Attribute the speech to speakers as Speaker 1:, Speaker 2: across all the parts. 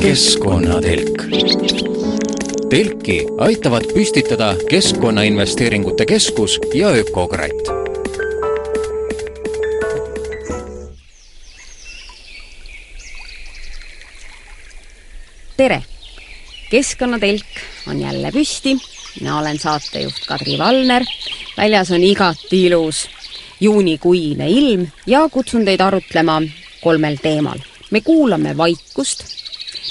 Speaker 1: keskkonnatelk. telki aitavad püstitada Keskkonnainvesteeringute Keskus ja Ökokratt.
Speaker 2: tere! keskkonnatelk on jälle püsti, mina olen saatejuht Kadri Valner, väljas on igati ilus juunikuine ilm ja kutsun teid arutlema kolmel teemal. me kuulame vaikust,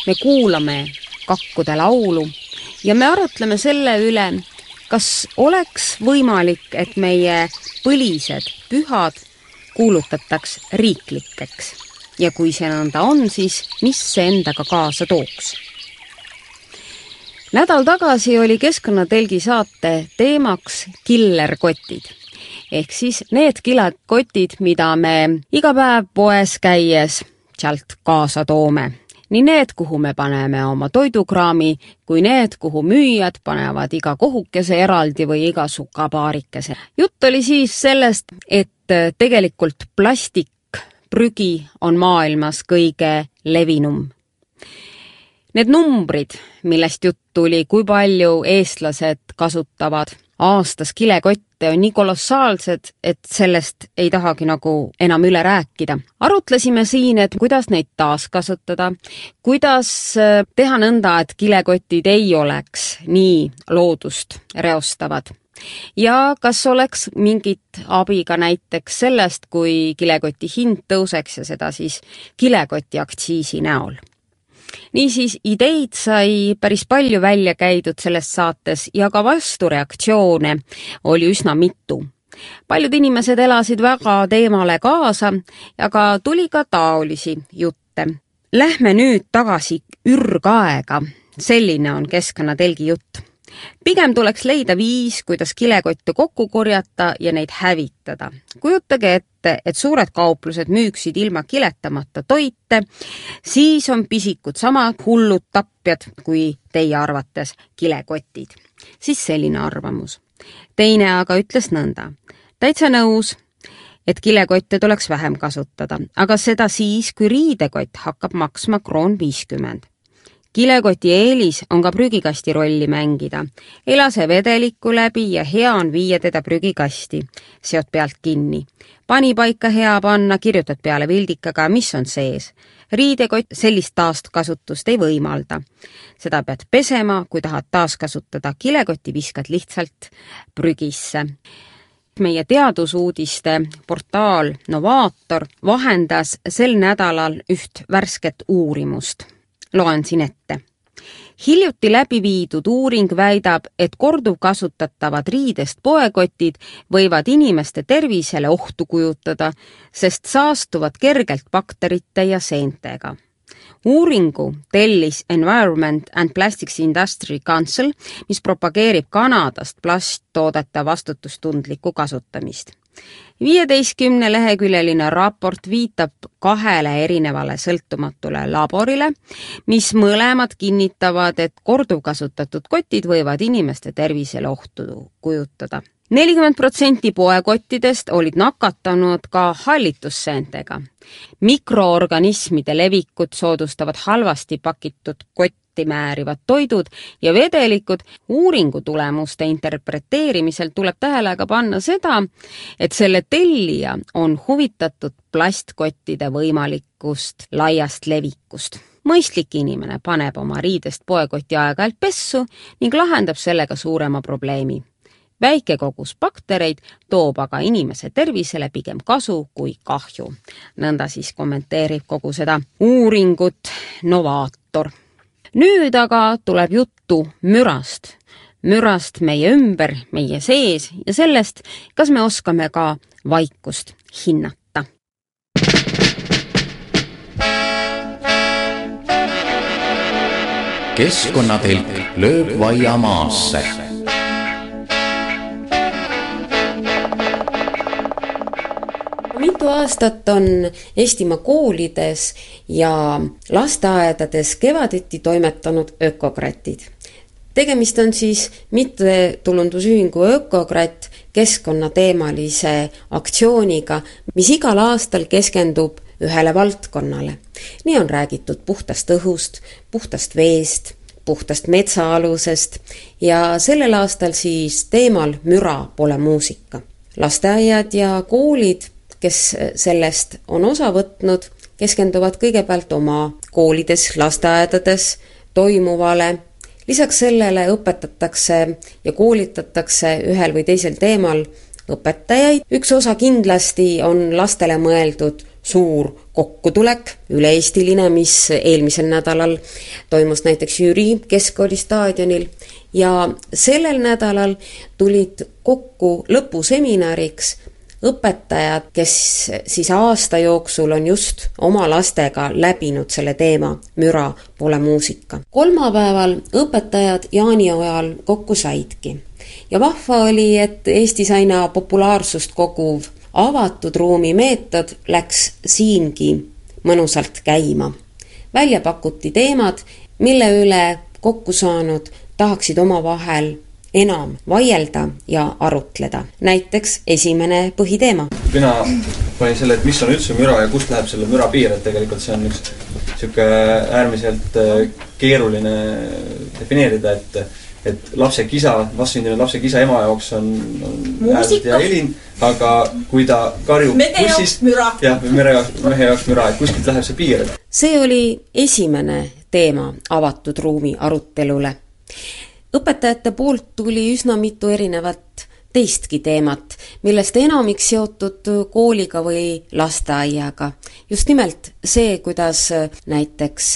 Speaker 2: me kuulame kakkude laulu ja me arutleme selle üle, kas oleks võimalik, et meie põlised pühad kuulutataks riiklikeks ja kui see nõnda on, siis mis see endaga kaasa tooks? nädal tagasi oli Keskkonnatelgi saate teemaks killerkotid ehk siis need kilekotid, mida me iga päev poes käies sealt kaasa toome nii need, kuhu me paneme oma toidukraami, kui need, kuhu müüjad panevad iga kohukese eraldi või iga sukapaarikese. jutt oli siis sellest, et tegelikult plastikprügi on maailmas kõige levinum. Need numbrid, millest jutt tuli, kui palju eestlased kasutavad aastas kilekotte on nii kolossaalsed, et sellest ei tahagi nagu enam üle rääkida. arutlesime siin, et kuidas neid taaskasutada, kuidas äh, teha nõnda, et kilekotid ei oleks nii loodust reostavad ja kas oleks mingit abi ka näiteks sellest, kui kilekoti hind tõuseks ja seda siis kilekoti aktsiisi näol niisiis, ideid sai päris palju välja käidud selles saates ja ka vastureaktsioone oli üsna mitu. paljud inimesed elasid väga teemale kaasa, aga tuli ka taolisi jutte. Lähme nüüd tagasi ürgaega, selline on Keskkonnatelgi jutt pigem tuleks leida viis, kuidas kilekotte kokku korjata ja neid hävitada. kujutage ette, et suured kauplused müüksid ilma kiletamata toite, siis on pisikud sama hullud tapjad kui teie arvates kilekotid. siis selline arvamus. teine aga ütles nõnda. täitsa nõus, et kilekotte tuleks vähem kasutada, aga seda siis, kui riidekott hakkab maksma kroon viiskümmend kilekoti eelis on ka prügikasti rolli mängida. ei lase vedelikku läbi ja hea on viia teda prügikasti. seod pealt kinni. pani paika hea panna, kirjutad peale vildikaga, mis on sees. riidekott sellist taaskasutust ei võimalda. seda pead pesema, kui tahad taaskasutada kilekotti, viskad lihtsalt prügisse meie teadusuudiste portaal Novaator vahendas sel nädalal üht värsket uurimust loen siin ette. hiljuti läbi viidud uuring väidab, et korduvkasutatavad riidest poekotid võivad inimeste tervisele ohtu kujutada, sest saastuvad kergelt bakterite ja seentega uuringu tellis Environment and Plastics Industry Council, mis propageerib Kanadast plasttoodete vastutustundlikku kasutamist viieteistkümne leheküljeline raport viitab kahele erinevale sõltumatule laborile, mis mõlemad kinnitavad, et korduvkasutatud kotid võivad inimeste tervisele ohtu kujutada nelikümmend protsenti poekottidest olid nakatanud ka hallitusseentega. mikroorganismide levikut soodustavad halvasti pakitud kott fatti määrivad toidud ja vedelikud. uuringu tulemuste interpreteerimisel tuleb tähele ka panna seda, et selle tellija on huvitatud plastkottide võimalikust laiast levikust mõistlik inimene paneb oma riidest poekoti aeg-ajalt pessu ning lahendab sellega suurema probleemi. väike kogus baktereid toob aga inimese tervisele pigem kasu kui kahju. nõnda siis kommenteerib kogu seda uuringut novaator nüüd aga tuleb juttu mürast, mürast meie ümber, meie sees ja sellest, kas me oskame ka vaikust hinnata.
Speaker 1: keskkonnatelk lööb vaia maasse
Speaker 2: mitu aastat on Eestimaa koolides ja lasteaedades kevaditi toimetanud ökokratid.
Speaker 3: tegemist on siis mittetulundusühingu Ökokratt keskkonnateemalise aktsiooniga, mis igal aastal keskendub ühele valdkonnale. nii on räägitud puhtast õhust, puhtast veest, puhtast metsaalusest ja sellel aastal siis teemal Müra pole muusika. lasteaiad ja koolid, kes sellest on osa võtnud, keskenduvad kõigepealt oma koolides, lasteaedades toimuvale. Lisaks sellele õpetatakse ja koolitatakse ühel või teisel teemal õpetajaid, üks osa kindlasti on lastele mõeldud suur kokkutulek, üle-eestiline, mis eelmisel nädalal toimus näiteks Jüri keskkooli staadionil. Ja sellel nädalal tulid kokku lõpuseminariks õpetajad, kes siis aasta jooksul on just oma lastega läbinud selle teema Müra pole muusika. kolmapäeval õpetajad jaaniojal kokku saidki ja vahva oli, et Eestis aina populaarsust koguv avatud ruumi meetod läks siingi mõnusalt käima. välja pakuti teemad, mille üle kokku saanud tahaksid omavahel enam vaielda ja arutleda. näiteks esimene põhiteema.
Speaker 4: mina panin selle, et mis on üldse müra ja kust läheb selle müra piir, et tegelikult see on üks niisugune äärmiselt äh, keeruline defineerida, et et lapse kisa, vastsündinud lapse kisa ema jaoks on, on äärmiselt hea helin, aga kui ta karjub
Speaker 5: müra.
Speaker 4: jah, mere jaoks, mehe jaoks müra, et kuskilt läheb see piir.
Speaker 3: see oli esimene teema avatud ruumi arutelule õpetajate poolt tuli üsna mitu erinevat teistki teemat, millest enamik seotud kooliga või lasteaiaga. just nimelt see, kuidas näiteks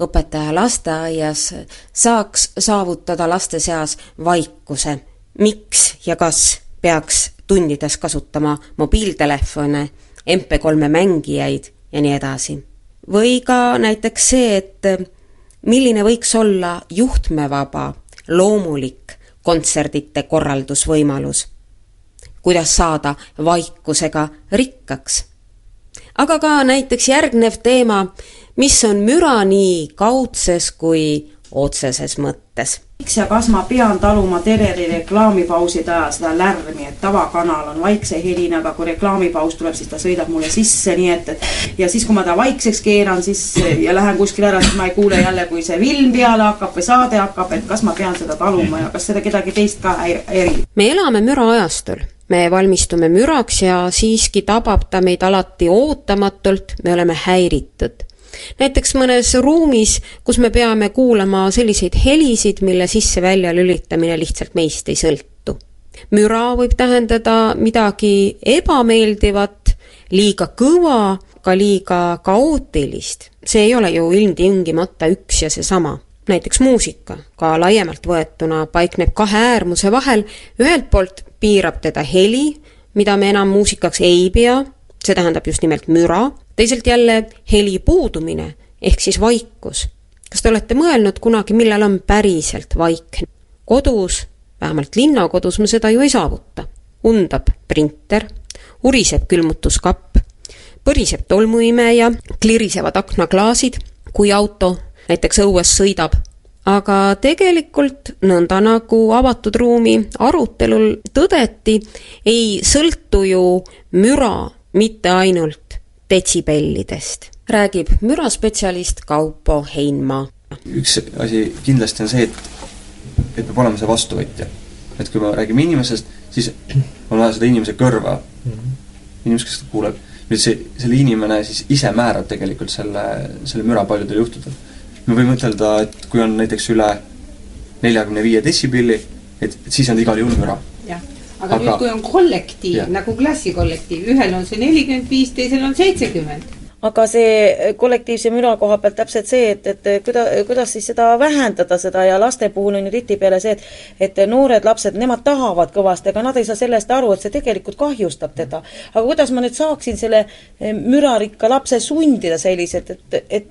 Speaker 3: õpetaja lasteaias saaks saavutada laste seas vaikuse, miks ja kas peaks tundides kasutama mobiiltelefone, MP3-e mängijaid ja nii edasi. või ka näiteks see, et milline võiks olla juhtmevaba loomulik kontserdite korraldusvõimalus. kuidas saada vaikusega rikkaks. aga ka näiteks järgnev teema, mis on müra nii kaudses kui otseses mõttes
Speaker 5: miks ja kas ma pean taluma Tereri reklaamipauside ajal seda lärmi, et tavakanal on vaikse helinaga, kui reklaamipaus tuleb, siis ta sõidab mulle sisse, nii et, et ja siis, kui ma ta vaikseks keeran, siis ja lähen kuskile ära, siis ma ei kuule jälle, kui see film peale hakkab või saade hakkab, et kas ma pean seda taluma ja kas seda kedagi teist ka häirib.
Speaker 3: me elame müraajastul. Me valmistume müraks ja siiski tabab ta meid alati ootamatult, me oleme häiritud näiteks mõnes ruumis, kus me peame kuulama selliseid helisid, mille sisse-välja lülitamine lihtsalt meist ei sõltu. müra võib tähendada midagi ebameeldivat, liiga kõva, ka liiga kaootilist. see ei ole ju ilmtingimata üks ja seesama näiteks muusika, ka laiemalt võetuna, paikneb kahe äärmuse vahel, ühelt poolt piirab teda heli, mida me enam muusikaks ei pea, see tähendab just nimelt müra, teisalt jälle heli puudumine ehk siis vaikus. kas te olete mõelnud kunagi, millal on päriselt vaikne? kodus, vähemalt linnakodus me seda ju ei saavuta. undab printer, uriseb külmutuskapp, põriseb tolmuimeja, klirisevad aknaklaasid, kui auto näiteks õues sõidab. aga tegelikult nõnda nagu avatud ruumi arutelul tõdeti, ei sõltu ju müra mitte ainult detsibellidest, räägib müraspetsialist Kaupo Heinma.
Speaker 4: üks asi kindlasti on see, et, et peab olema see vastuvõtja. et kui me räägime inimesest, siis on vaja seda inimese kõrva mm, -hmm. inimest, kes kuuleb. nüüd see, selle inimene siis ise määrab tegelikult selle, selle müra paljudel juhtudel. me võime ütelda, et kui on näiteks üle neljakümne viie detsibelli, et, et siis on igal juhul müra
Speaker 6: aga, nüüd, kui on kollektiiv ja. nagu klassikollektiiv, ühel on see nelikümmend viis, teisel on seitsekümmend
Speaker 7: aga see kollektiivse müra koha pealt täpselt see, et, et kuida-, kuidas siis seda vähendada, seda ja laste puhul on ju tihtipeale see, et et noored lapsed, nemad tahavad kõvasti, aga nad ei saa sellest aru, et see tegelikult kahjustab teda. aga kuidas ma nüüd saaksin selle eh, mürarikka lapse sundida selliselt, et, et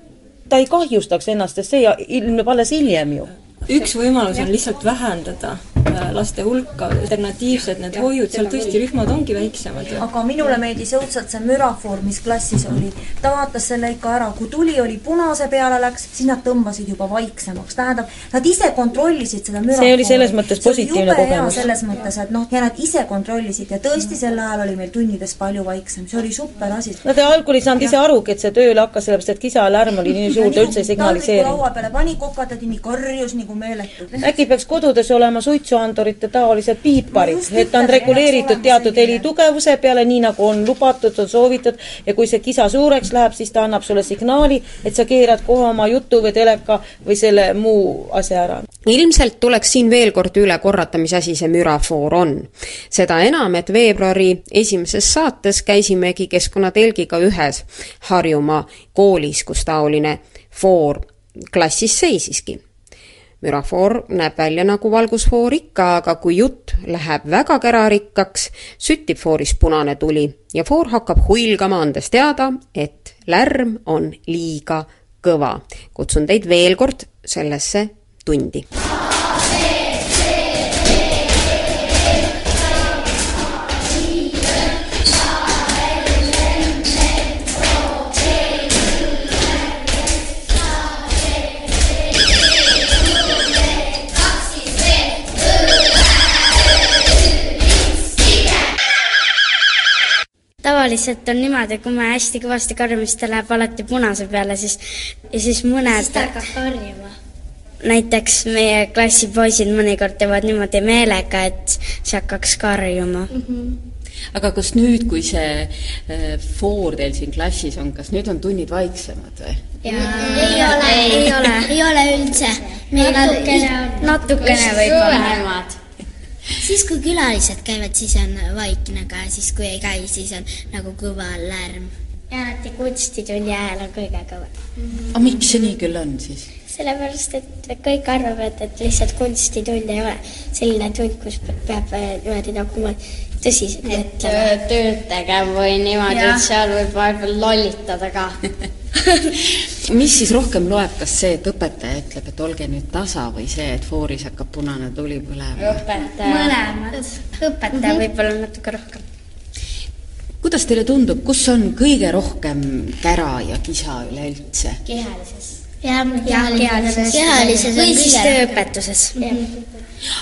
Speaker 7: ta ei kahjustaks ennast, sest see ilmneb alles hiljem ju?
Speaker 8: Üks võimalus on lihtsalt vähendada äh, laste hulka, alternatiivsed need hoiud, seal tõesti rühmad ongi väiksemad.
Speaker 9: aga minule meeldis õudselt see mürafoor, mis klassis oli. ta vaatas selle ikka ära, kui tuli oli punase peale läks, siis nad tõmbasid juba vaiksemaks, tähendab, nad ise kontrollisid seda mürafoori.
Speaker 7: see oli selles mõttes positiivne kogemus.
Speaker 9: selles mõttes, et noh, ja nad ise kontrollisid ja tõesti sel ajal oli meil tunnides palju vaiksem, see oli super asi.
Speaker 7: no ta algul ei saanud ise arugi, et see tööle hakkas, sellepärast et kisa lärm oli nii suur, ta üldse ei signaliseerinud.
Speaker 9: laua peale pani kokatati, nii karjus nagu meeletu.
Speaker 7: äkki peaks kodudes olema suitsuandurite taolised piiparid, et on reguleeritud teatud heli tugevuse peale, nii nagu on lubatud, on soovitud ja kui see kisa suureks läheb, siis ta annab sulle signaali, et sa keerad kohe oma jutu või teleka või selle muu asja ära.
Speaker 3: ilmselt tuleks siin veel kord üle korrata, mis asi see mürafoor on. seda enam, et veebruari esimeses saates käisimegi Keskkonnatelgiga ühes Harjumaa koolis, kus taoline foor klassis seisiski mürafoor näeb välja nagu valgusfoor ikka, aga kui jutt läheb väga kärarikkaks, süttib fooris punane tuli ja foor hakkab huilgama, andes teada, et lärm on liiga kõva. kutsun teid veel kord sellesse tundi.
Speaker 10: Tavaliselt on niimoodi, kui me hästi kõvasti karjume, siis ta läheb alati punase peale, siis ja siis mõned. siis ta hakkab karjuma. näiteks meie klassi poisid mõnikord teevad niimoodi meelega, et see hakkaks karjuma mm. -hmm
Speaker 11: aga kas nüüd, kui see äh, foor teil siin klassis on, kas nüüd on tunnid vaiksemad või?
Speaker 10: ei ole, ei ole, ei ole üldse. natukene, natukene võib-olla
Speaker 12: siis, kui külalised käivad, siis on vaikne, aga siis, kui ei käi, siis on nagu kõva lärm.
Speaker 10: ja alati kunstitunni ajal on kõige kõvem mm.
Speaker 11: -hmm. aga miks see nii küll on siis?
Speaker 10: sellepärast, et kõik arvavad, et lihtsalt kunstitund ei ole selline tund, kus peab niimoodi nagu tõsiselt mõtlema. tööd tegema või niimoodi, et seal võib vahepeal lollitada ka
Speaker 11: mis siis rohkem loeb, kas see, et õpetaja ütleb, et olge nüüd tasa või see, et fooris hakkab punane tuli põlema?
Speaker 10: õpetaja. mõlemad. õpetaja mm -hmm. võib-olla natuke rohkem.
Speaker 11: kuidas teile tundub, kus on kõige rohkem kära ja kisa üleüldse?
Speaker 10: kehalises. Jah, kehalises. kehalises või siis tööõpetuses.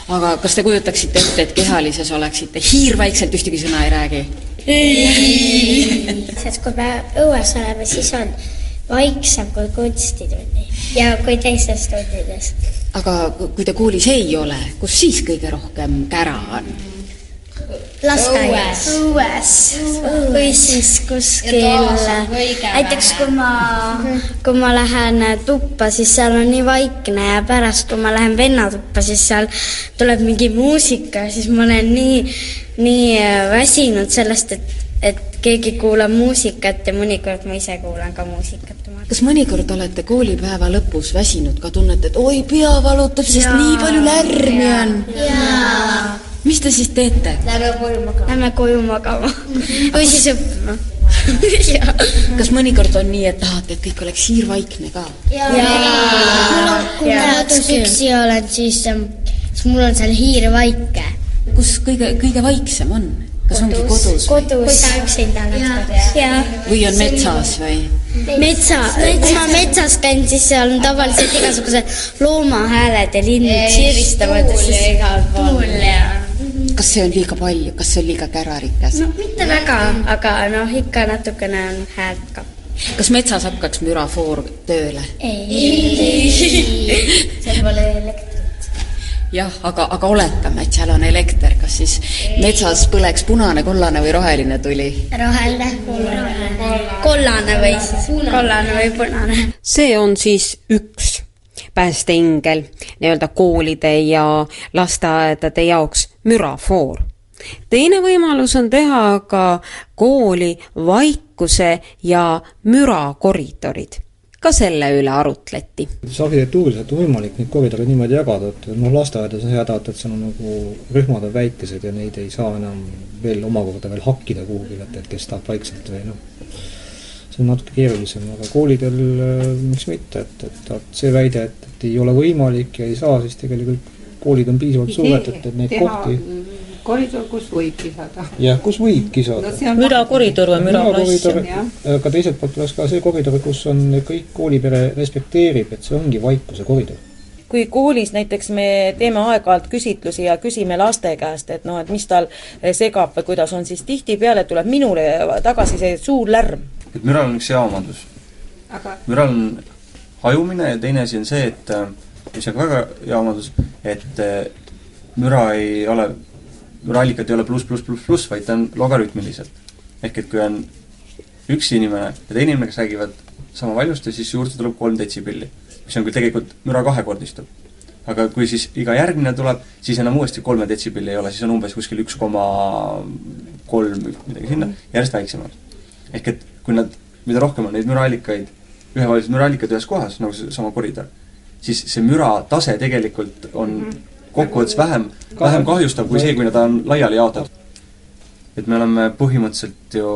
Speaker 11: aga kas te kujutaksite ette, et kehalises oleksite hiirvaikselt, ühtegi sõna ei räägi?
Speaker 10: ei. sest kui me õues oleme, siis on vaiksem kui kunstitunni ja kui teistes tundides.
Speaker 11: aga kui te koolis ei ole, kus siis kõige rohkem kära on?
Speaker 10: Lasteaias. õues. või siis kuskil, näiteks kui ma, kui ma lähen tuppa, siis seal on nii vaikne ja pärast, kui ma lähen venna tuppa, siis seal tuleb mingi muusika ja siis ma olen nii, nii väsinud sellest, et et keegi kuulab muusikat ja mõnikord ma ise kuulan ka muusikat.
Speaker 11: kas mõnikord olete koolipäeva lõpus väsinud ka, tunnete, et oi, pea valutab, sest ja. nii palju lärmi on? Mis te siis teete?
Speaker 10: Lähme koju magama. Lähme koju magama või siis õppima
Speaker 11: kas mõnikord on nii, et tahate, et kõik oleks siirvaikne ka?
Speaker 10: kui ma kodus üksi olen, siis, siis mul on seal hiirvaike.
Speaker 11: kus kõige, kõige vaiksem on? kas ongi kodus?
Speaker 10: kodus. kui sa üksinda oled kodus.
Speaker 11: või on metsas või?
Speaker 10: metsa, kui ma metsas käin, siis seal on tavaliselt igasugused loomahääled ja linnud siristavad. tuul ja igal pool. tuul ja
Speaker 11: kas see on liiga palju, kas see on liiga kärarikas?
Speaker 10: no mitte väga, aga noh, ikka natukene on häält ka.
Speaker 11: kas metsas hakkaks mürafoor tööle?
Speaker 10: ei, seal pole elektrit
Speaker 11: jah, aga, aga oletame, et seal on elekter, kas siis metsas põleks punane, kollane või roheline tuli?
Speaker 10: roheline, kollane või siis kollane või punane.
Speaker 3: see on siis üks päästeingel nii-öelda koolide ja lasteaedade jaoks mürafoor. teine võimalus on teha aga kooli vaikuse ja mürakoridorid ka selle üle arutleti.
Speaker 13: see arhitektuuriliselt on võimalik neid koridore niimoodi jagada, et noh, lasteaedades on häda, et seal on nagu rühmad on väikesed ja neid ei saa enam veel omakorda veel hakkida kuhugile, et, et kes tahab vaikselt või noh, see on natuke keerulisem, aga koolidel äh, miks mitte, et, et, et see väide, et, et ei ole võimalik ja ei saa, siis tegelikult koolid on piisavalt suured, et, et neid kohti
Speaker 6: koridor, kus võib kisada.
Speaker 13: jah, kus võib kisada
Speaker 6: No
Speaker 7: mürakoridor või müraklass.
Speaker 13: mürakoridor, aga teiselt poolt oleks ka see koridor, kus on kõik koolipere respekteerib, et see ongi vaikuse koridor
Speaker 7: kui koolis näiteks me teeme aeg-ajalt küsitlusi ja küsime laste käest, et noh, et mis tal segab või kuidas on, siis tihtipeale tuleb minule tagasi see suur lärm.
Speaker 4: Et müral on üks hea omadus.
Speaker 6: aga
Speaker 4: müral on hajumine ja teine asi on see, et äh, mis on ka väga hea omadus, et äh, müra ei ole, müraallikad ei ole pluss, pluss, pluss, pluss, vaid ta on logarütmiliselt. ehk et kui on üks inimene ja teine inimene, kes räägivad sama valjusti, siis juurde tuleb kolm detsibelli. mis on küll tegelikult müra kahekordistub. aga kui siis iga järgmine tuleb, siis enam uuesti kolme detsibelli ei ole, siis on umbes kuskil üks koma kolm, midagi sinna, järjest väiksemad. ehk et kui nad, mida rohkem on neid müraallikaid, ühevahelised müraallikaid ühes kohas, nagu seesama koridor, siis see müra tase tegelikult on kokkuvõttes vähem, vähem kahjustav kui see, kui ta on laiali jaotatud. et me oleme põhimõtteliselt ju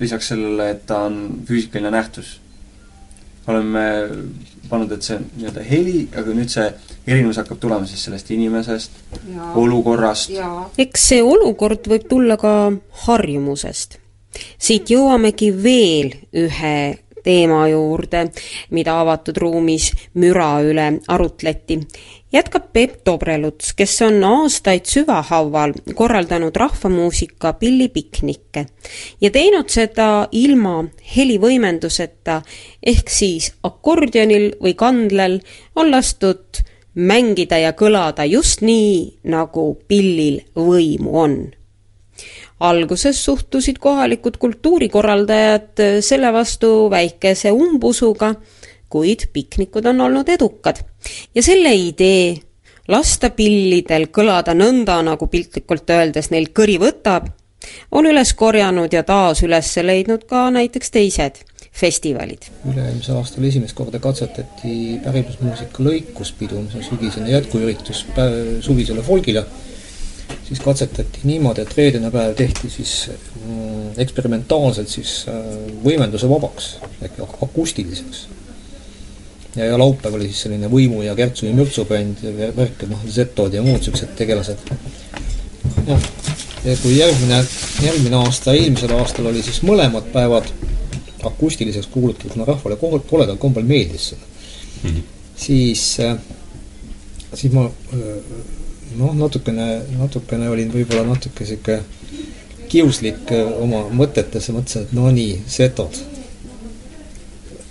Speaker 4: lisaks sellele, et ta on füüsikaline nähtus, oleme pannud, et see on nii-öelda heli, aga nüüd see erinevus hakkab tulema siis sellest inimesest, olukorrast,
Speaker 3: eks see olukord võib tulla ka harjumusest. Siit jõuamegi veel ühe teema juurde, mida avatud ruumis müra üle arutleti. jätkab Peep Dobreluts, kes on aastaid süvahaual korraldanud rahvamuusika pillipiknikke ja teinud seda ilma helivõimenduseta ehk siis akordionil või kandlel on lastud mängida ja kõlada just nii, nagu pillil võimu on alguses suhtusid kohalikud kultuurikorraldajad selle vastu väikese umbusuga, kuid piknikud on olnud edukad. ja selle idee lasta pillidel kõlada nõnda, nagu piltlikult öeldes neil kõri võtab, on üles korjanud ja taas üles leidnud ka näiteks teised festivalid.
Speaker 13: üle-eelmisel aastal esimest korda katsetati pärimusmuusika lõikuspidu, mis on sügisene jätkuüritus suvisele folgile, siis katsetati niimoodi, et reedene päev tehti siis mm, eksperimentaalselt siis äh, võimenduse vabaks ehk ak- akustiliseks. ja, ja laupäev oli siis selline Võimu ja Kertsu ja Mürtsu bänd ja vär- värk, noh, Zetod ja muud niisugused tegelased. jah, ja kui järgmine, järgmine aasta, eelmisel aastal oli siis mõlemad päevad akustiliseks kuulutatud, kuna rahvale kohal, koledal kombel meeldis see mm. -hmm. siis, siis ma noh, natukene, natukene olin võib-olla natuke sihuke kiuslik oma mõtetesse, mõtlesin, et no nii, setod.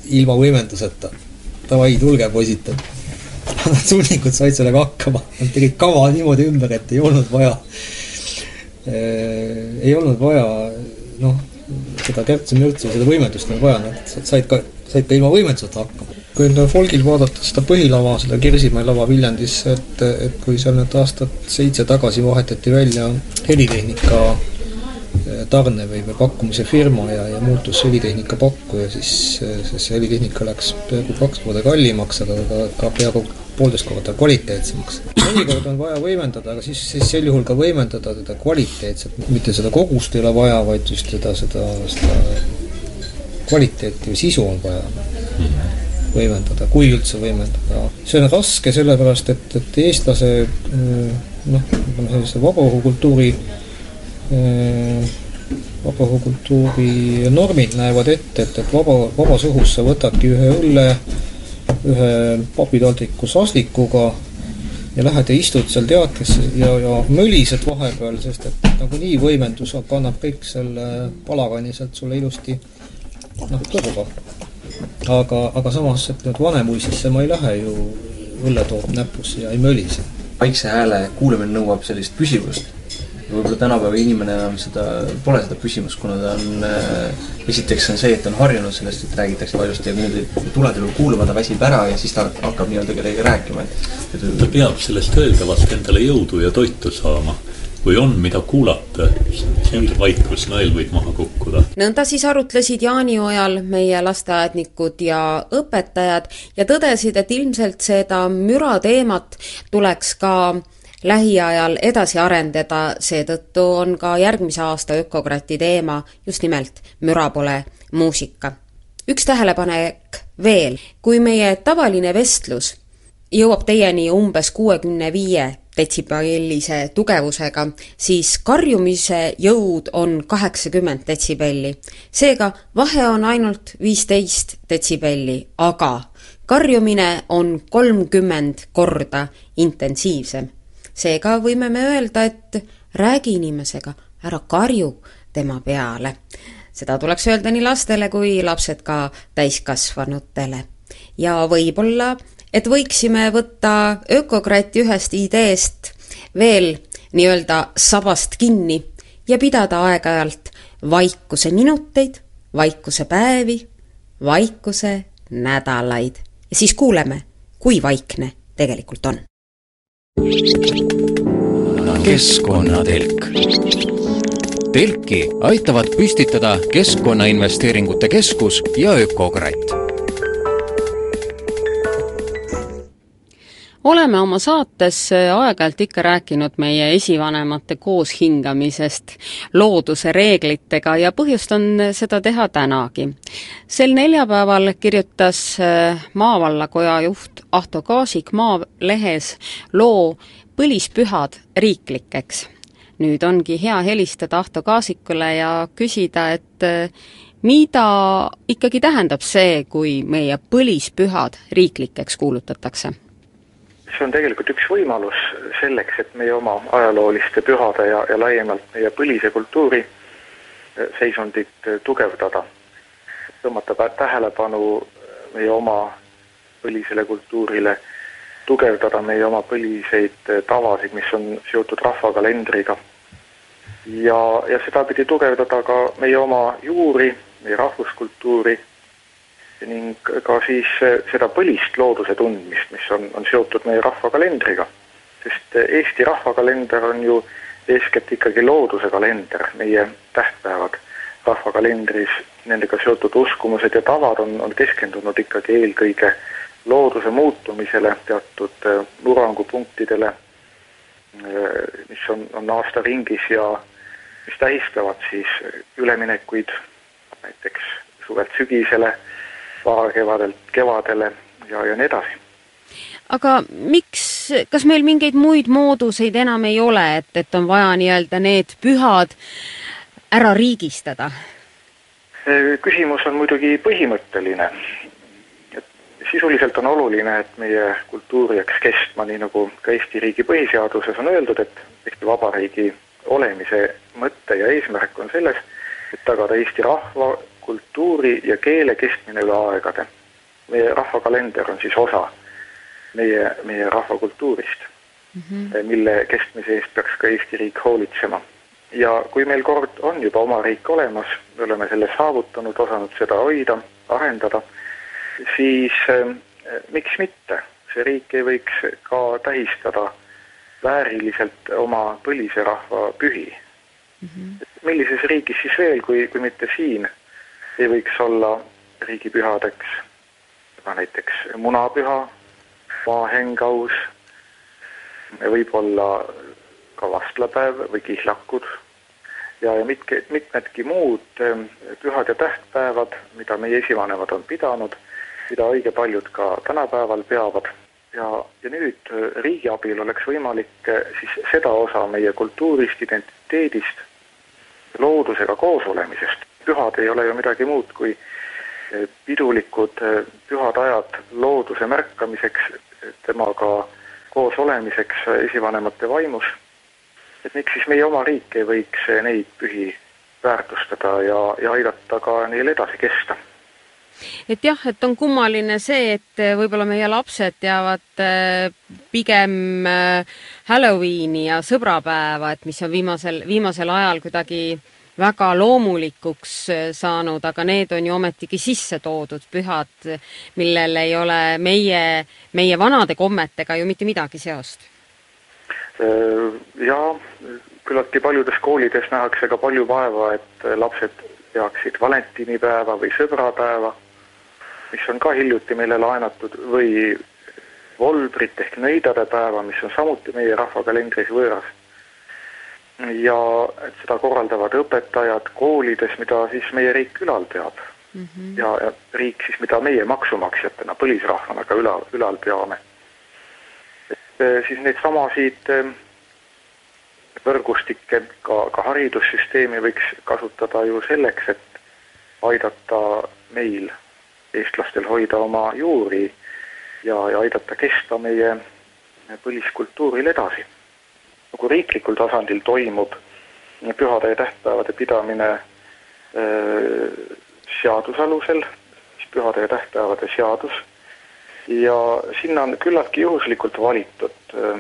Speaker 13: ilma võimenduseta. Davai, tulge, poisid. suunikud said sellega hakkama, nad tegid kava niimoodi ümber, et ei olnud vaja, ei olnud vaja noh, seda kärtsemürtsu, seda võimendust ei olnud vaja, nad said ka, said ka ilma võimenduseta hakkama. Kui nüüd folgil vaadata seda põhilava, seda Kirsimäe lava Viljandis, et, et kui seal nüüd aastat seitse tagasi vahetati välja helitehnika tarne või, või pakkumise firma ja, ja muutus helitehnika pakkuja, siis, siis see helitehnika läks peaaegu kaks korda kallimaks, aga ka, ka peaaegu poolteist korda kvaliteetsemaks. mõnikord on vaja võimendada, aga siis, siis sel juhul ka võimendada teda kvaliteetselt, mitte seda kogust ei ole vaja, vaid just seda, seda, seda kvaliteeti või sisu on vaja võimendada, kui üldse võimendada. see on raske sellepärast, et, et eestlase noh, ütleme sellise vabaõhukultuuri vabaõhukultuuri normid näevad ette, et, et vaba, vabas õhus sa võtadki ühe õlle, ühe papitaldriku saslikuga ja lähed ja istud seal teatris ja, ja mölised vahepeal, sest et nagunii võimendus kannab kõik selle palagani sealt sulle ilusti noh, kõrva. Aga, aga samas, et nüüd Vanemuisesse ma ei lähe ju õlletoop näpus ja ei mölise.
Speaker 4: vaikse hääle kuulamine nõuab sellist püsivust võib-olla tänapäeva inimene enam seda, pole seda püsimust, kuna ta on äh,, esiteks on see, et ta on harjunud sellest, et räägitakse valjusti ja kui nüüd ei tule teda kuulama, ta väsib ära ja siis ta hakkab nii-öelda kellegagi rääkima, et
Speaker 14: ta peab sellest öeldavast endale jõudu ja toitu saama. Kui on, mida kuulata, siis vaikus nõel võib maha kukkuda.
Speaker 3: nõnda siis arutlesid jaaniojal meie lasteaednikud ja õpetajad ja tõdesid, et ilmselt seda müra teemat tuleks ka lähiajal edasi arendada, seetõttu on ka järgmise aasta Ökokrati teema just nimelt müra pole muusika. üks tähelepanek veel, kui meie tavaline vestlus jõuab teieni umbes kuuekümne viie detsibellise tugevusega, siis karjumise jõud on kaheksakümmend detsibelli. seega vahe on ainult viisteist detsibelli, aga karjumine on kolmkümmend korda intensiivsem. seega võime me öelda, et räägi inimesega, ära karju tema peale. seda tuleks öelda nii lastele kui lapsed ka täiskasvanutele. ja võib-olla et võiksime võtta ökokrati ühest ideest veel nii-öelda sabast kinni ja pidada aeg-ajalt vaikuse minuteid, vaikuse päevi, vaikuse nädalaid ja siis kuuleme, kui vaikne tegelikult on.
Speaker 1: keskkonnatelk. telki aitavad püstitada Keskkonnainvesteeringute Keskus ja Ökokratt
Speaker 3: oleme oma saates äh, aeg-ajalt ikka rääkinud meie esivanemate kooshingamisest looduse reeglitega ja põhjust on seda teha tänagi. sel neljapäeval kirjutas äh, maavallakoja juht Ahto Kaasik Maalehes loo Põlispühad riiklikeks. nüüd ongi hea helistada Ahto Kaasikule ja küsida, et äh, mida ikkagi tähendab see, kui meie põlispühad riiklikeks kuulutatakse
Speaker 15: see on tegelikult üks võimalus selleks, et meie oma ajalooliste pühade ja, ja laiemalt meie põlise kultuuri eh, seisundit eh, tugevdada. tõmmata tähelepanu meie oma põlisele kultuurile, tugevdada meie oma põliseid eh, tavasid, mis on seotud rahvakalendriga. ja, ja sedapidi tugevdada ka meie oma juuri, meie rahvuskultuuri ning ka siis eh, seda põlist looduse tundmist, mis on, on seotud meie rahvakalendriga. sest eh, Eesti rahvakalender on ju eeskätt ikkagi looduse kalender, meie tähtpäevad rahvakalendris, nendega seotud uskumused ja tavad on, on keskendunud ikkagi eelkõige looduse muutumisele, teatud eh, murrangupunktidele, mis on, on aastaringis ja mis tähistavad siis üleminekuid näiteks suvelt sügisele varakevadelt kevadele ja, ja nii edasi.
Speaker 3: aga miks, kas meil mingeid muid mooduseid enam ei ole, et, et on vaja nii-öelda need pühad ära riigistada?
Speaker 15: küsimus on muidugi põhimõtteline. et sisuliselt on oluline, et meie kultuur jääks kestma, nii nagu ka Eesti riigi põhiseaduses on öeldud, et Eesti Vabariigi olemise mõte ja eesmärk on selles, et tagada Eesti rahva kultuuri ja keele kestmine üle aegade. meie rahvakalender on siis osa meie, meie rahvakultuurist mm, -hmm. mille kestmise eest peaks ka Eesti riik hoolitsema. ja kui meil kord on juba oma riik olemas, me oleme selle saavutanud, osanud seda hoida, arendada, siis äh, miks mitte, see riik ei võiks ka tähistada vääriliselt oma põlise rahva pühi mm. -hmm. millises riigis siis veel, kui, kui mitte siin ei võiks olla riigipühadeks. Näiteks munapüha, maahengaus, võib-olla ka vastlapäev või kihlakud ja, ja mitke, mitmedki muud ähm, pühad ja tähtpäevad, mida meie esivanemad on pidanud, mida õige paljud ka tänapäeval peavad. Ja, ja nüüd äh, riigi abil oleks võimalik äh, siis seda osa meie kultuurist, identiteedist, loodusega koos olemisest pühad ei ole ju midagi muud kui eh, pidulikud eh, pühad ajad looduse märkamiseks, temaga koos olemiseks esivanemate vaimus. et miks siis meie oma riik ei võiks neid pühi väärtustada ja, ja aidata ka neil edasi kesta
Speaker 3: et jah, et on kummaline see, et võib-olla meie lapsed teavad eh, pigem Halloweeni ja sõbrapäeva, et mis on viimasel, viimasel ajal kuidagi äh, väga loomulikuks äh, saanud, aga need on ju ometigi sisse toodud pühad, millel ei ole meie, meie vanade kommetega ju mitte midagi seost.
Speaker 15: Äh, jaa, küllaltki paljudes koolides nähakse ka palju vaeva, et lapsed peaksid valentinipäeva või sõbrapäeva, mis on ka hiljuti meile laenatud, või volbrit ehk nõidade päeva, mis on samuti meie rahvakalendris võõras ja et seda korraldavad õpetajad koolides, mida siis meie riik ülal peab mm. -hmm. ja, ja riik siis, mida meie maksumaksjatena, põlisrahvana ka ülal, ülal peame. siis neid samasid võrgustikke, ka, ka haridussüsteemi võiks kasutada ju selleks, et aidata meil, eestlastel, hoida oma juuri ja, ja aidata kesta meie põliskultuuril edasi. Nagu riiklikul tasandil toimub pühade ja tähtpäevade pidamine seaduse alusel, siis pühade ja tähtpäevade seadus, ja sinna on küllaltki juhuslikult valitud öö,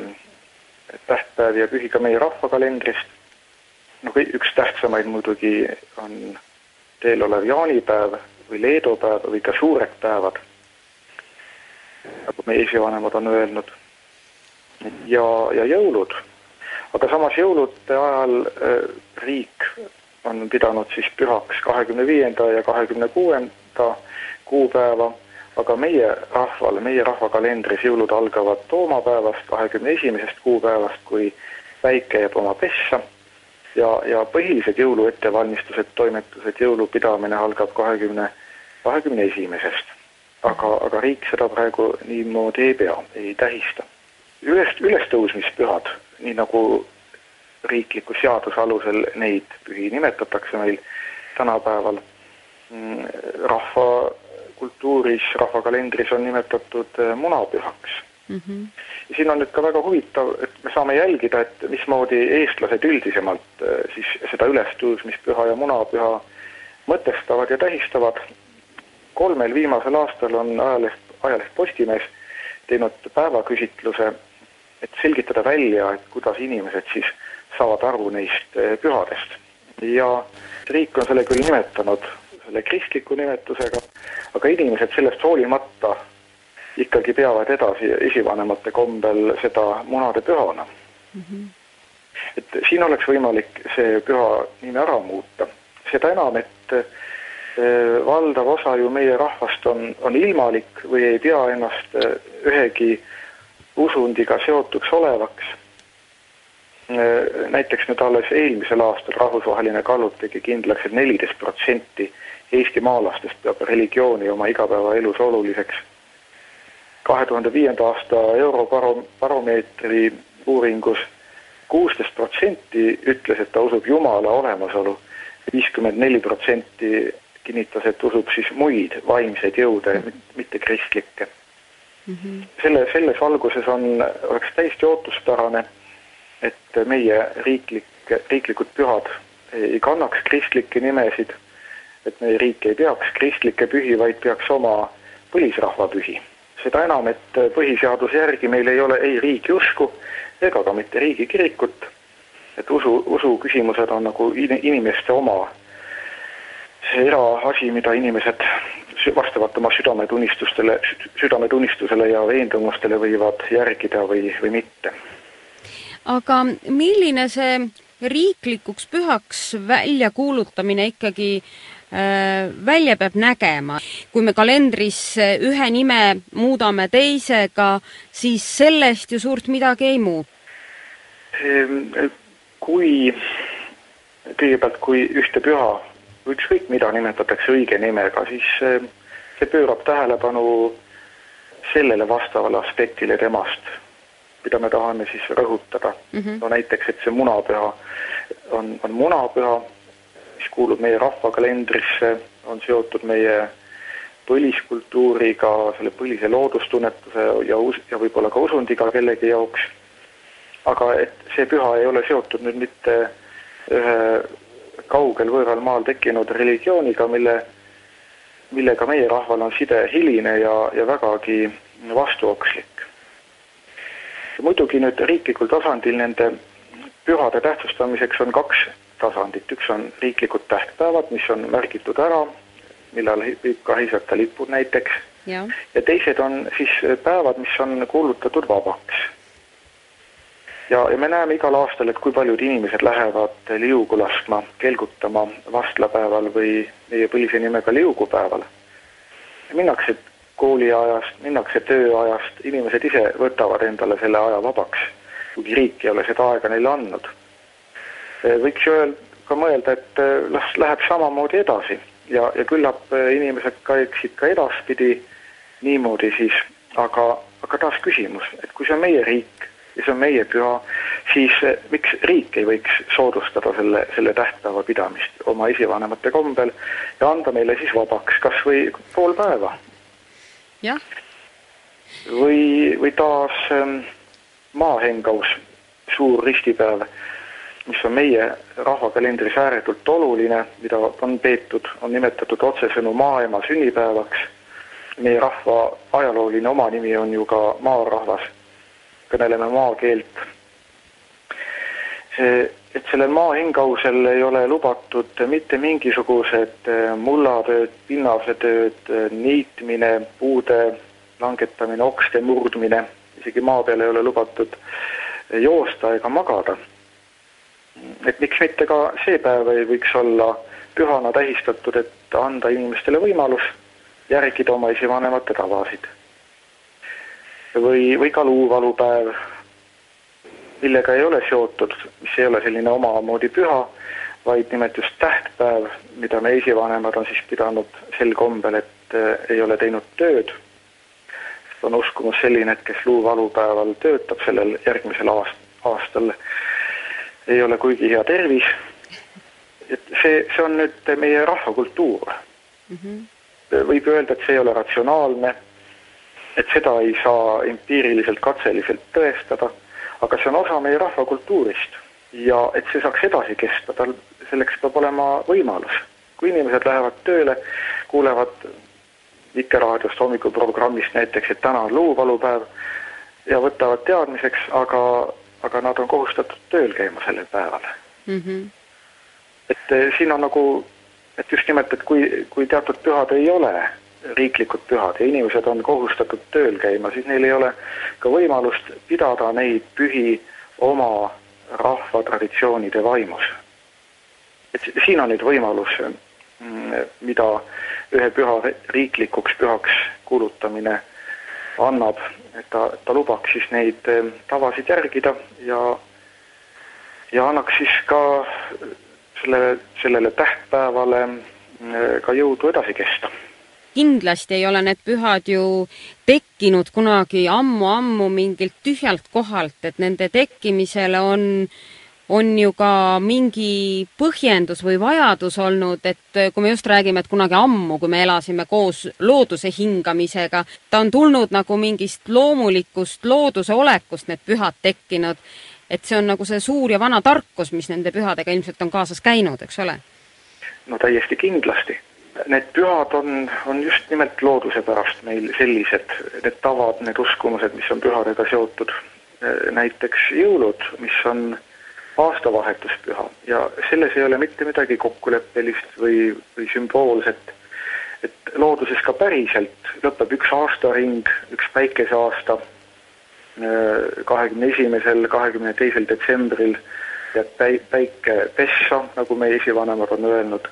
Speaker 15: tähtpäev ja pühi ka meie rahvakalendrist. no üks tähtsamaid muidugi on teel olev jaanipäev või leedupäev või ka suured päevad, nagu meie esivanemad on öelnud. ja, ja jõulud. Aga samas jõulude ajal äh, riik on pidanud siis pühaks kahekümne viienda ja kahekümne kuuenda kuupäeva aga meie rahval, meie rahvakalendris jõulud algavad toomapäevast, kahekümne esimesest kuupäevast, kui päike jääb oma pessa ja, ja põhilised jõulu ettevalmistused, toimetused, jõulupidamine algab kahekümne, kahekümne esimesest. aga, aga riik seda praegu niimoodi ei pea, ei tähista. üles, ülestõusmispühad, nii nagu riikliku seaduse alusel neid pühi nimetatakse meil tänapäeval, mm, rahva kultuuris, rahvakalendris on nimetatud äh, munapühaks mm. -hmm. ja siin on nüüd ka väga huvitav, et me saame jälgida, et mismoodi eestlased üldisemalt äh, siis seda ülestõusmispüha ja munapüha mõtestavad ja tähistavad. kolmel viimasel aastal on ajaleht, ajaleht Postimees teinud päevaküsitluse, et selgitada välja, et kuidas inimesed siis saavad aru neist äh, pühadest. ja riik on selle küll nimetanud selle kristliku nimetusega, aga inimesed sellest hoolimata ikkagi peavad edasi esivanemate kombel seda munade pühana mm. -hmm. et siin oleks võimalik see püha nimi ära muuta, seda enam, et e, valdav osa ju meie rahvast on, on ilmalik või ei pea ennast e, ühegi usundiga seotuks olevaks. E, näiteks nüüd alles eelmisel aastal rahvusvaheline kallup tegi kindlaks et, et neliteist protsenti eestimaalastest peab religiooni oma igapäevaelus oluliseks. kahe tuhande viienda aasta Eurobaromeetri uuringus kuusteist protsenti ütles, et ta usub Jumala olemasolu, viiskümmend neli protsenti kinnitas, et usub siis muid vaimseid jõude, mitte kristlikke. -hmm. selle, selles valguses on, oleks täiesti ootuspärane, et meie riiklik, riiklikud pühad ei kannaks kristlikke nimesid et meie riik ei peaks kristlikke pühi, vaid peaks oma põlisrahva pühi. seda enam, et põhiseaduse järgi meil ei ole ei riigi usku ega ka mitte riigikirikut, et usu, usuküsimused on nagu inimeste oma see eraasi, mida inimesed vastavalt oma südametunnistustele, südametunnistusele ja veendumustele võivad järgida või, või mitte.
Speaker 3: aga milline see riiklikuks pühaks väljakuulutamine ikkagi Äh, välja peab nägema. kui me kalendris ühe nime muudame teisega, siis sellest ju suurt midagi ei muutu.
Speaker 15: Ehm, kui kõigepealt, kui ühte püha, ükskõik mida nimetatakse õige nimega, siis ehm, see pöörab tähelepanu sellele vastavale aspektile temast, mida me tahame siis rõhutada mm. -hmm. no näiteks, et see munapüha on, on munapüha mis kuulub meie rahvakalendrisse, on seotud meie põliskultuuriga, selle põlise loodustunnetuse ja us-, ja võib-olla ka usundiga kellegi jaoks. aga et see püha ei ole seotud nüüd mitte ühe kaugel võõral maal tekkinud religiooniga, mille, millega meie rahval on side hiline ja, ja vägagi vastuokslik. muidugi nüüd riiklikul tasandil nende pühade tähtsustamiseks on kaks tasandit, üks on riiklikud tähtpäevad, mis on märgitud ära, millal võib ka heisata lipud näiteks, ja. teised on siis päevad, mis on kuulutatud vabaks. Ja, ja me näeme igal aastal, et kui paljud inimesed lähevad liugu laskma, kelgutama vastlapäeval või meie põlise nimega liugupäeval. minnakse kooliajast, minnakse tööajast, inimesed ise võtavad endale selle aja vabaks, kuigi riik ei ole seda aega neile andnud Eh, võiks ju öelda, ka mõelda, et eh, las läheb samamoodi edasi ja, ja küllap eh, inimesed käiksid ka edaspidi niimoodi siis, aga aga taas küsimus, et kui see on meie riik ja see on meie püha, siis eh, miks riik ei võiks soodustada selle, selle tähtpäeva pidamist oma esivanemate kombel ja anda meile siis vabaks kas või pool päeva?
Speaker 2: jah.
Speaker 15: või, või taas ähm, maahengaus, suur ristipäev, mis on meie rahvakalendris ääretult oluline, mida on peetud, on nimetatud otsesõnu maaema sünnipäevaks meie rahva ajalooline omanimi on ju ka maarahvas, kõneleme maakeelt. et sellel maahingausel ei ole lubatud mitte mingisugused eh, mullatööd, pinnasetööd, eh, niitmine, puude langetamine, okste murdmine, isegi maa peal ei ole lubatud eh, joosta ega magada. et miks mitte ka see päev ei võiks olla pühana tähistatud, et anda inimestele võimalus järgida oma esivanemate tavasid. Või, või ka luuvalupäev, millega ei ole seotud, mis ei ole selline omamoodi püha, vaid nimelt just tähtpäev, mida me esivanemad on siis pidanud sel kombel, et äh, ei ole teinud tööd. on uskumus selline, et kes luuvalupäeval töötab sellel järgmisel aast-, aastal, ei ole kuigi hea tervis. et see, see on nüüd meie rahvakultuur mm. -hmm võib öelda, et see ei ole ratsionaalne, et seda ei saa empiiriliselt, katseliselt tõestada, aga see on osa meie rahvakultuurist ja et see saaks edasi kesta, tal selleks peab olema võimalus. kui inimesed lähevad tööle, kuulevad Vikerraadiost hommikuprogrammist näiteks, et täna on luuvalupäev ja võtavad teadmiseks, aga, aga nad on kohustatud tööl käima sellel päeval mm. -hmm. et eh, siin on nagu et just nimelt, et kui, kui teatud pühad ei ole riiklikud pühad ja inimesed on kohustatud tööl käima, siis neil ei ole ka võimalust pidada neid pühi oma rahva traditsioonide vaimus. et siin on nüüd võimalus, mm, mida ühe püha riiklikuks pühaks kuulutamine annab, et ta, ta lubaks siis neid eh, tavasid järgida ja ja annaks siis ka sellele, sellele tähtpäevale äh, ka jõudu edasi kesta.
Speaker 2: Kindlasti ei ole need pühad ju tekkinud kunagi ammu-ammu mingilt tühjalt kohalt, et nende tekkimisele on on ju ka mingi põhjendus või vajadus olnud, et kui me just räägime, et kunagi ammu, kui me elasime koos looduse hingamisega, ta on tulnud nagu mingist loomulikust looduse olekust need pühad tekkinud et see on nagu see suur ja vana tarkus, mis nende pühadega ilmselt on kaasas käinud, eks ole?
Speaker 15: no täiesti kindlasti. Need pühad on, on just nimelt looduse pärast meil sellised, need tavad, need uskumused, mis on pühadega seotud. näiteks jõulud, mis on aastavahetuspüha ja selles ei ole mitte midagi kokkuleppelist või, või sümboolset. et looduses ka päriselt lõpeb üks aastaring, üks päikeseaasta kahekümne esimesel, kahekümne teisel detsembril jääb päi-, päike pessa, nagu meie esivanemad on öelnud.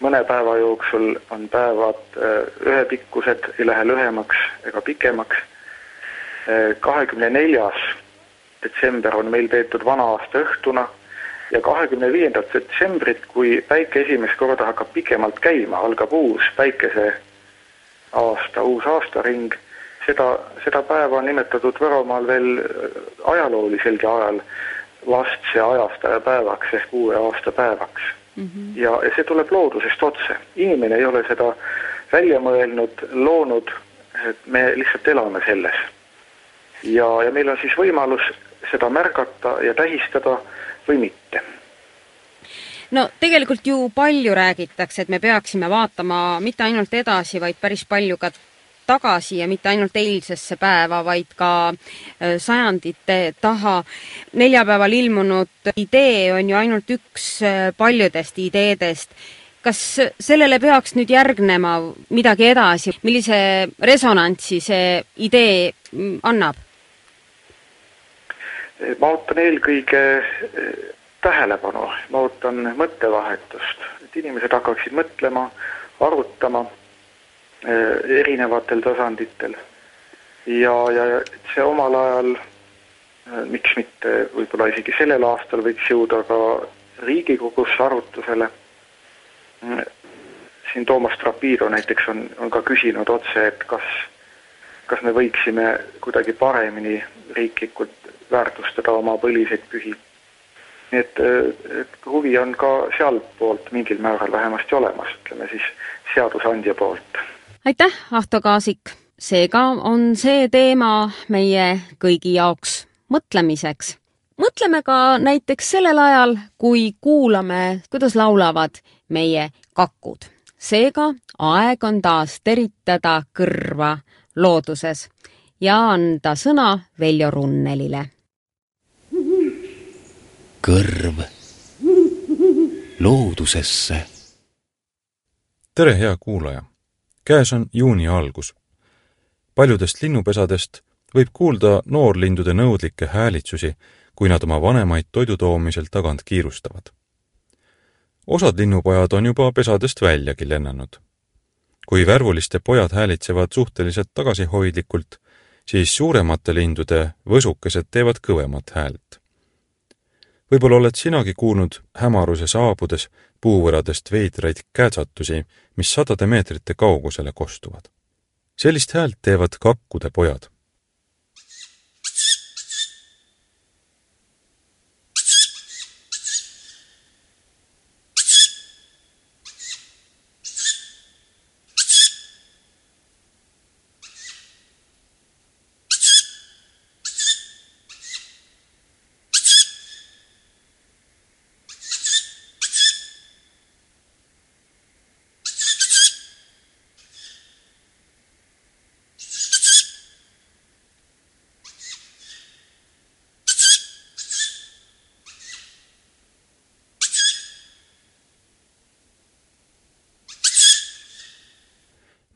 Speaker 15: Mõne päeva jooksul on päevad äh, ühepikkused, ei lähe lühemaks ega pikemaks. Äh, kahekümne neljas detsember on meil peetud vana-aasta õhtuna ja kahekümne viiendat detsembrit, kui päike esimest korda hakkab pikemalt käima, algab uus päikese aasta, uus aastaring seda, seda päeva on nimetatud Võromaal veel äh, ajalooliselgi ajal vastse ajastaja päevaks ehk uue aasta päevaks mm. -hmm. ja, ja see tuleb loodusest otse, inimene ei ole seda välja mõelnud, loonud, et me lihtsalt elame selles. ja, ja meil on siis võimalus seda märgata ja tähistada või mitte
Speaker 2: no tegelikult ju palju räägitakse, et me peaksime vaatama mitte ainult edasi, vaid päris palju ka tagasi ja mitte ainult eilsesse päeva, vaid ka äh, sajandite taha. neljapäeval ilmunud idee on ju ainult üks äh, paljudest ideedest. kas sellele peaks nüüd järgnema midagi edasi, millise resonantsi see idee mm, annab?
Speaker 15: ma ootan eelkõige äh, tähelepanu, ma ootan mõttevahetust, et inimesed hakkaksid mõtlema, arutama erinevatel tasanditel. ja, ja see omal ajal, äh, miks mitte võib-olla isegi sellel aastal võiks jõuda ka Riigikogusse arutusele. Mm, siin Toomas Trapiro näiteks on, on ka küsinud otse, et kas, kas me võiksime kuidagi paremini riiklikult väärtustada oma põliseid pühi. nii et, et huvi on ka sealtpoolt mingil määral vähemasti olemas, ütleme siis seadusandja poolt.
Speaker 3: Aitäh, Ahto Kaasik! seega on see teema meie kõigi jaoks mõtlemiseks. mõtleme ka näiteks sellel ajal, kui kuulame, kuidas laulavad meie kakud. seega aeg on taas teritada kõrva looduses ja anda sõna Veljo Runnelile.
Speaker 1: kõrv loodusesse.
Speaker 16: tere, hea kuulaja! Käes on juuni algus. paljudest linnupesadest võib kuulda noorlindude nõudlikke häälitsusi, kui nad oma vanemaid toidu toomisel tagant kiirustavad. osad linnupojad on juba pesadest väljagi lennanud kui värvuliste pojad häälitsevad suhteliselt tagasihoidlikult, siis suuremate lindude võsukesed teevad kõvemat häält. Võib-olla oled sinagi kuulnud hämaruse saabudes puuvõradest veidraid käätsatusi, mis sadade meetrite kaugusele kostuvad. sellist häält teevad kakkude pojad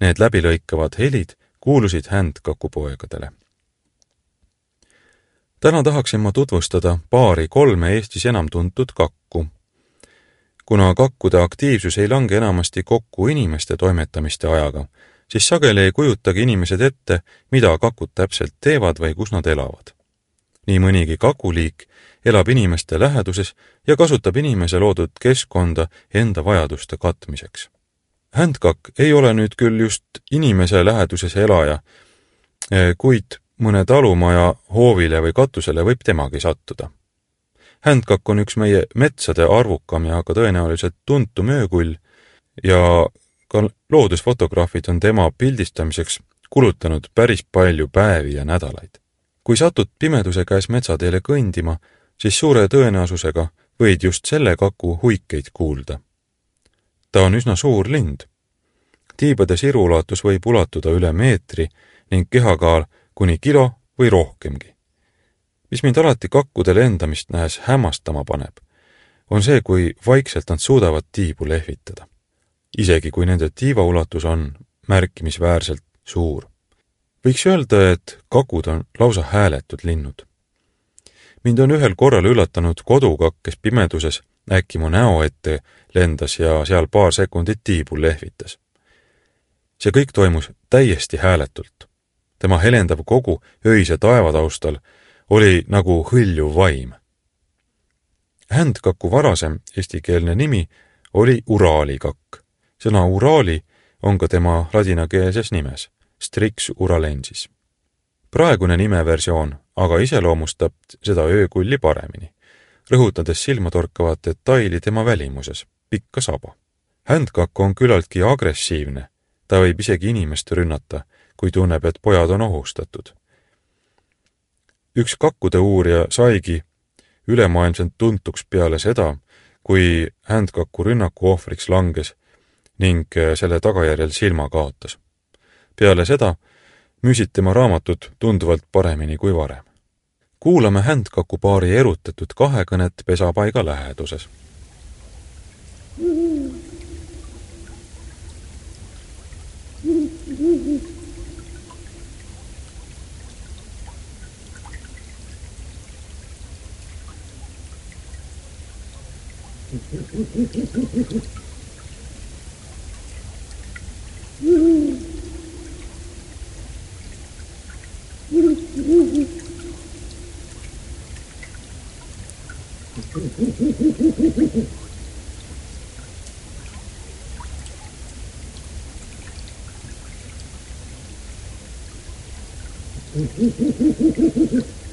Speaker 16: Need läbilõikavad helid kuulusid händkakupoegadele. täna tahaksin ma tutvustada paari kolme Eestis enam tuntud kakku. kuna kakkude aktiivsus ei lange enamasti kokku inimeste toimetamiste ajaga, siis sageli ei kujutagi inimesed ette, mida kakud täpselt teevad või kus nad elavad. nii mõnigi kakuliik elab inimeste läheduses ja kasutab inimese loodud keskkonda enda vajaduste katmiseks Handcock ei ole nüüd küll just inimese läheduses elaja, eh, kuid mõne talumaja hoovile või katusele võib temagi sattuda. Handcock on üks meie metsade arvukam ja ka tõenäoliselt tuntum öökull ja ka loodusfotograafid on tema pildistamiseks kulutanud päris palju päevi ja nädalaid. kui satud pimeduse käes metsateele kõndima, siis suure tõenäosusega võid just selle kaku huikeid kuulda ta on üsna suur lind. tiibade siruulatus võib ulatuda üle meetri ning kehakaal kuni kilo või rohkemgi. mis mind alati kakkude lendamist nähes hämmastama paneb, on see, kui vaikselt nad suudavad tiibu lehvitada. isegi kui nende tiivaulatus on märkimisväärselt suur. võiks öelda, et kakud on lausa hääletud linnud. mind on ühel korral üllatanud kodukakk, kes pimeduses äkki mu näo ette lendas ja seal paar sekundit tiibul lehvitas. see kõik toimus täiesti hääletult. tema helendav kogu öise taeva taustal oli nagu hõljuv vaim. Händkaku varasem eestikeelne nimi oli uraalikakk. sõna uraali on ka tema ladinakeelses nimes, Strix uralensis. praegune nimeversioon aga iseloomustab seda öökulli paremini rõhutades silmatorkavat detaili tema välimuses, pikka saba. Handcock on küllaltki agressiivne, ta võib isegi inimest rünnata, kui tunneb, et pojad on ohustatud. üks kakkude uurija saigi ülemaailmselt tuntuks peale seda, kui Handcocku rünnaku ohvriks langes ning selle tagajärjel silma kaotas. peale seda müüsid tema raamatud tunduvalt paremini kui varem kuulame Händkaku paari erutatud kahekõnet pesapaiga läheduses. Mm-hmm. フフフフフ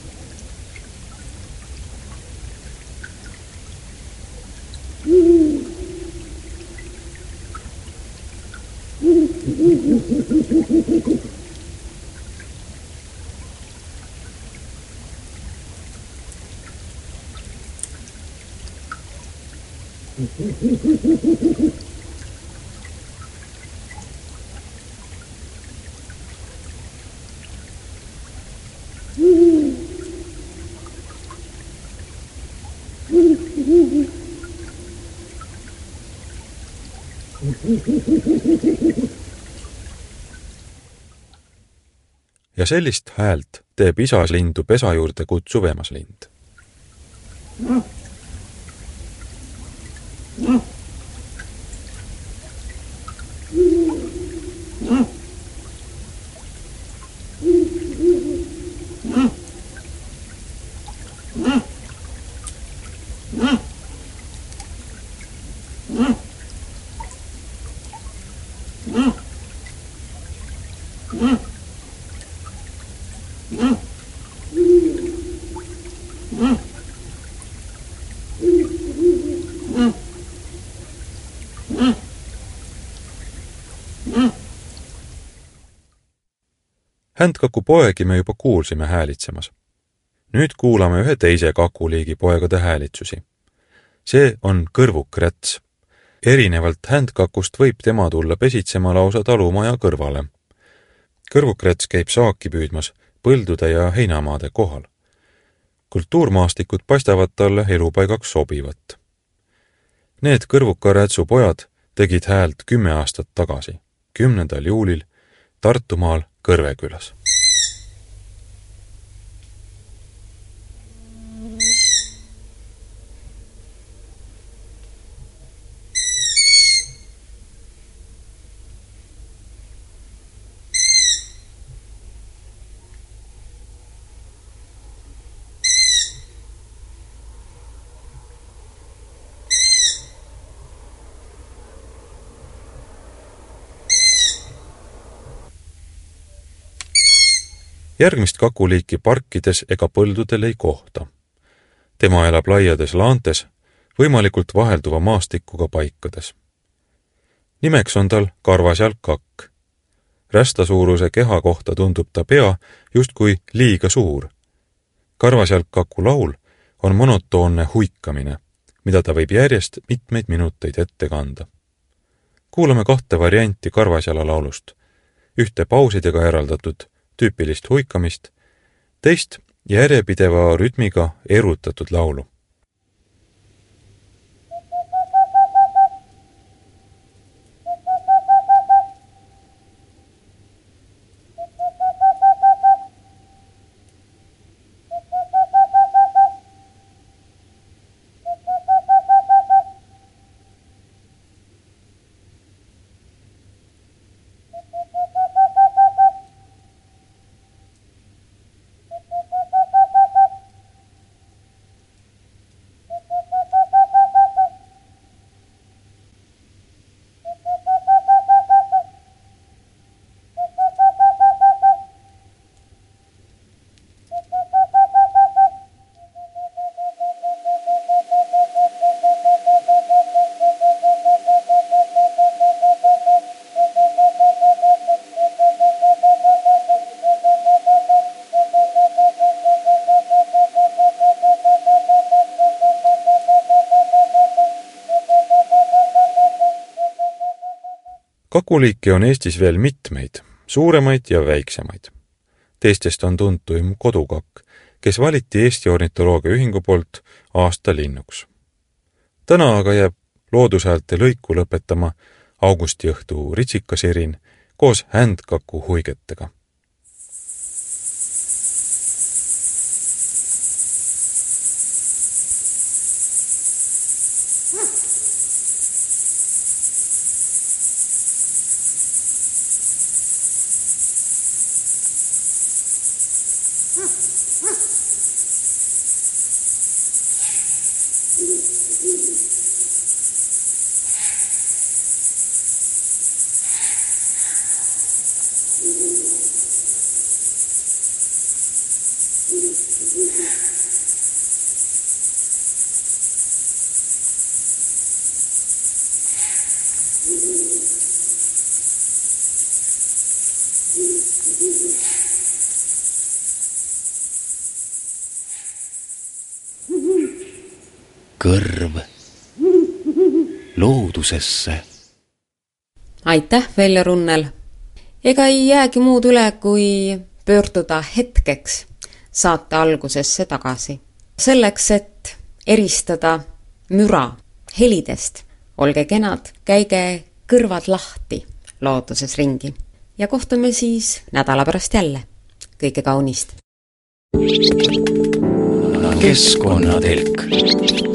Speaker 16: ja sellist häält teeb isaslindu pesa juurde kutsuv emaslind. Händkaku poegi me juba kuulsime häälitsemas. nüüd kuulame ühe teise kakuliigi poegade häälitsusi. see on kõrvukräts. erinevalt händkakust võib tema tulla pesitsema lausa talumaja kõrvale. kõrvukräts käib saaki püüdmas põldude ja heinamaade kohal. kultuurmaastikud paistavad talle elupaigaks sobivat. Need kõrvukarätsu pojad tegid häält kümme aastat tagasi, kümnendal juulil Tartumaal Kõrve järgmist kakuliiki parkides ega põldudel ei kohta. tema elab laiades laantes, võimalikult vahelduva maastikuga paikades. nimeks on tal karvasjalgkakk. rästasuuruse keha kohta tundub ta pea justkui liiga suur. karvasjalgkaku laul on monotoonne huikamine, mida ta võib järjest mitmeid minuteid ette kanda. kuulame kahte varianti karvasjala laulust, ühte pausidega eraldatud tüüpilist huikamist, teist järjepideva rütmiga erutatud laulu kakuliike on Eestis veel mitmeid, suuremaid ja väiksemaid. Teistest on tuntuim kodukakk, kes valiti Eesti Ornitoloogia Ühingu poolt aasta linnuks. täna aga jääb loodushäälte lõiku lõpetama augustiõhtu ritsikasirin koos händkaku huigetega
Speaker 1: algusesse.
Speaker 3: aitäh, Veljo Runnel! ega ei jäägi muud üle, kui pöörduda hetkeks saate algusesse tagasi. selleks, et eristada müra helidest, olge kenad, käige kõrvad lahti looduses ringi ja kohtume siis nädala pärast jälle. kõike kaunist!
Speaker 1: keskkonnatelk.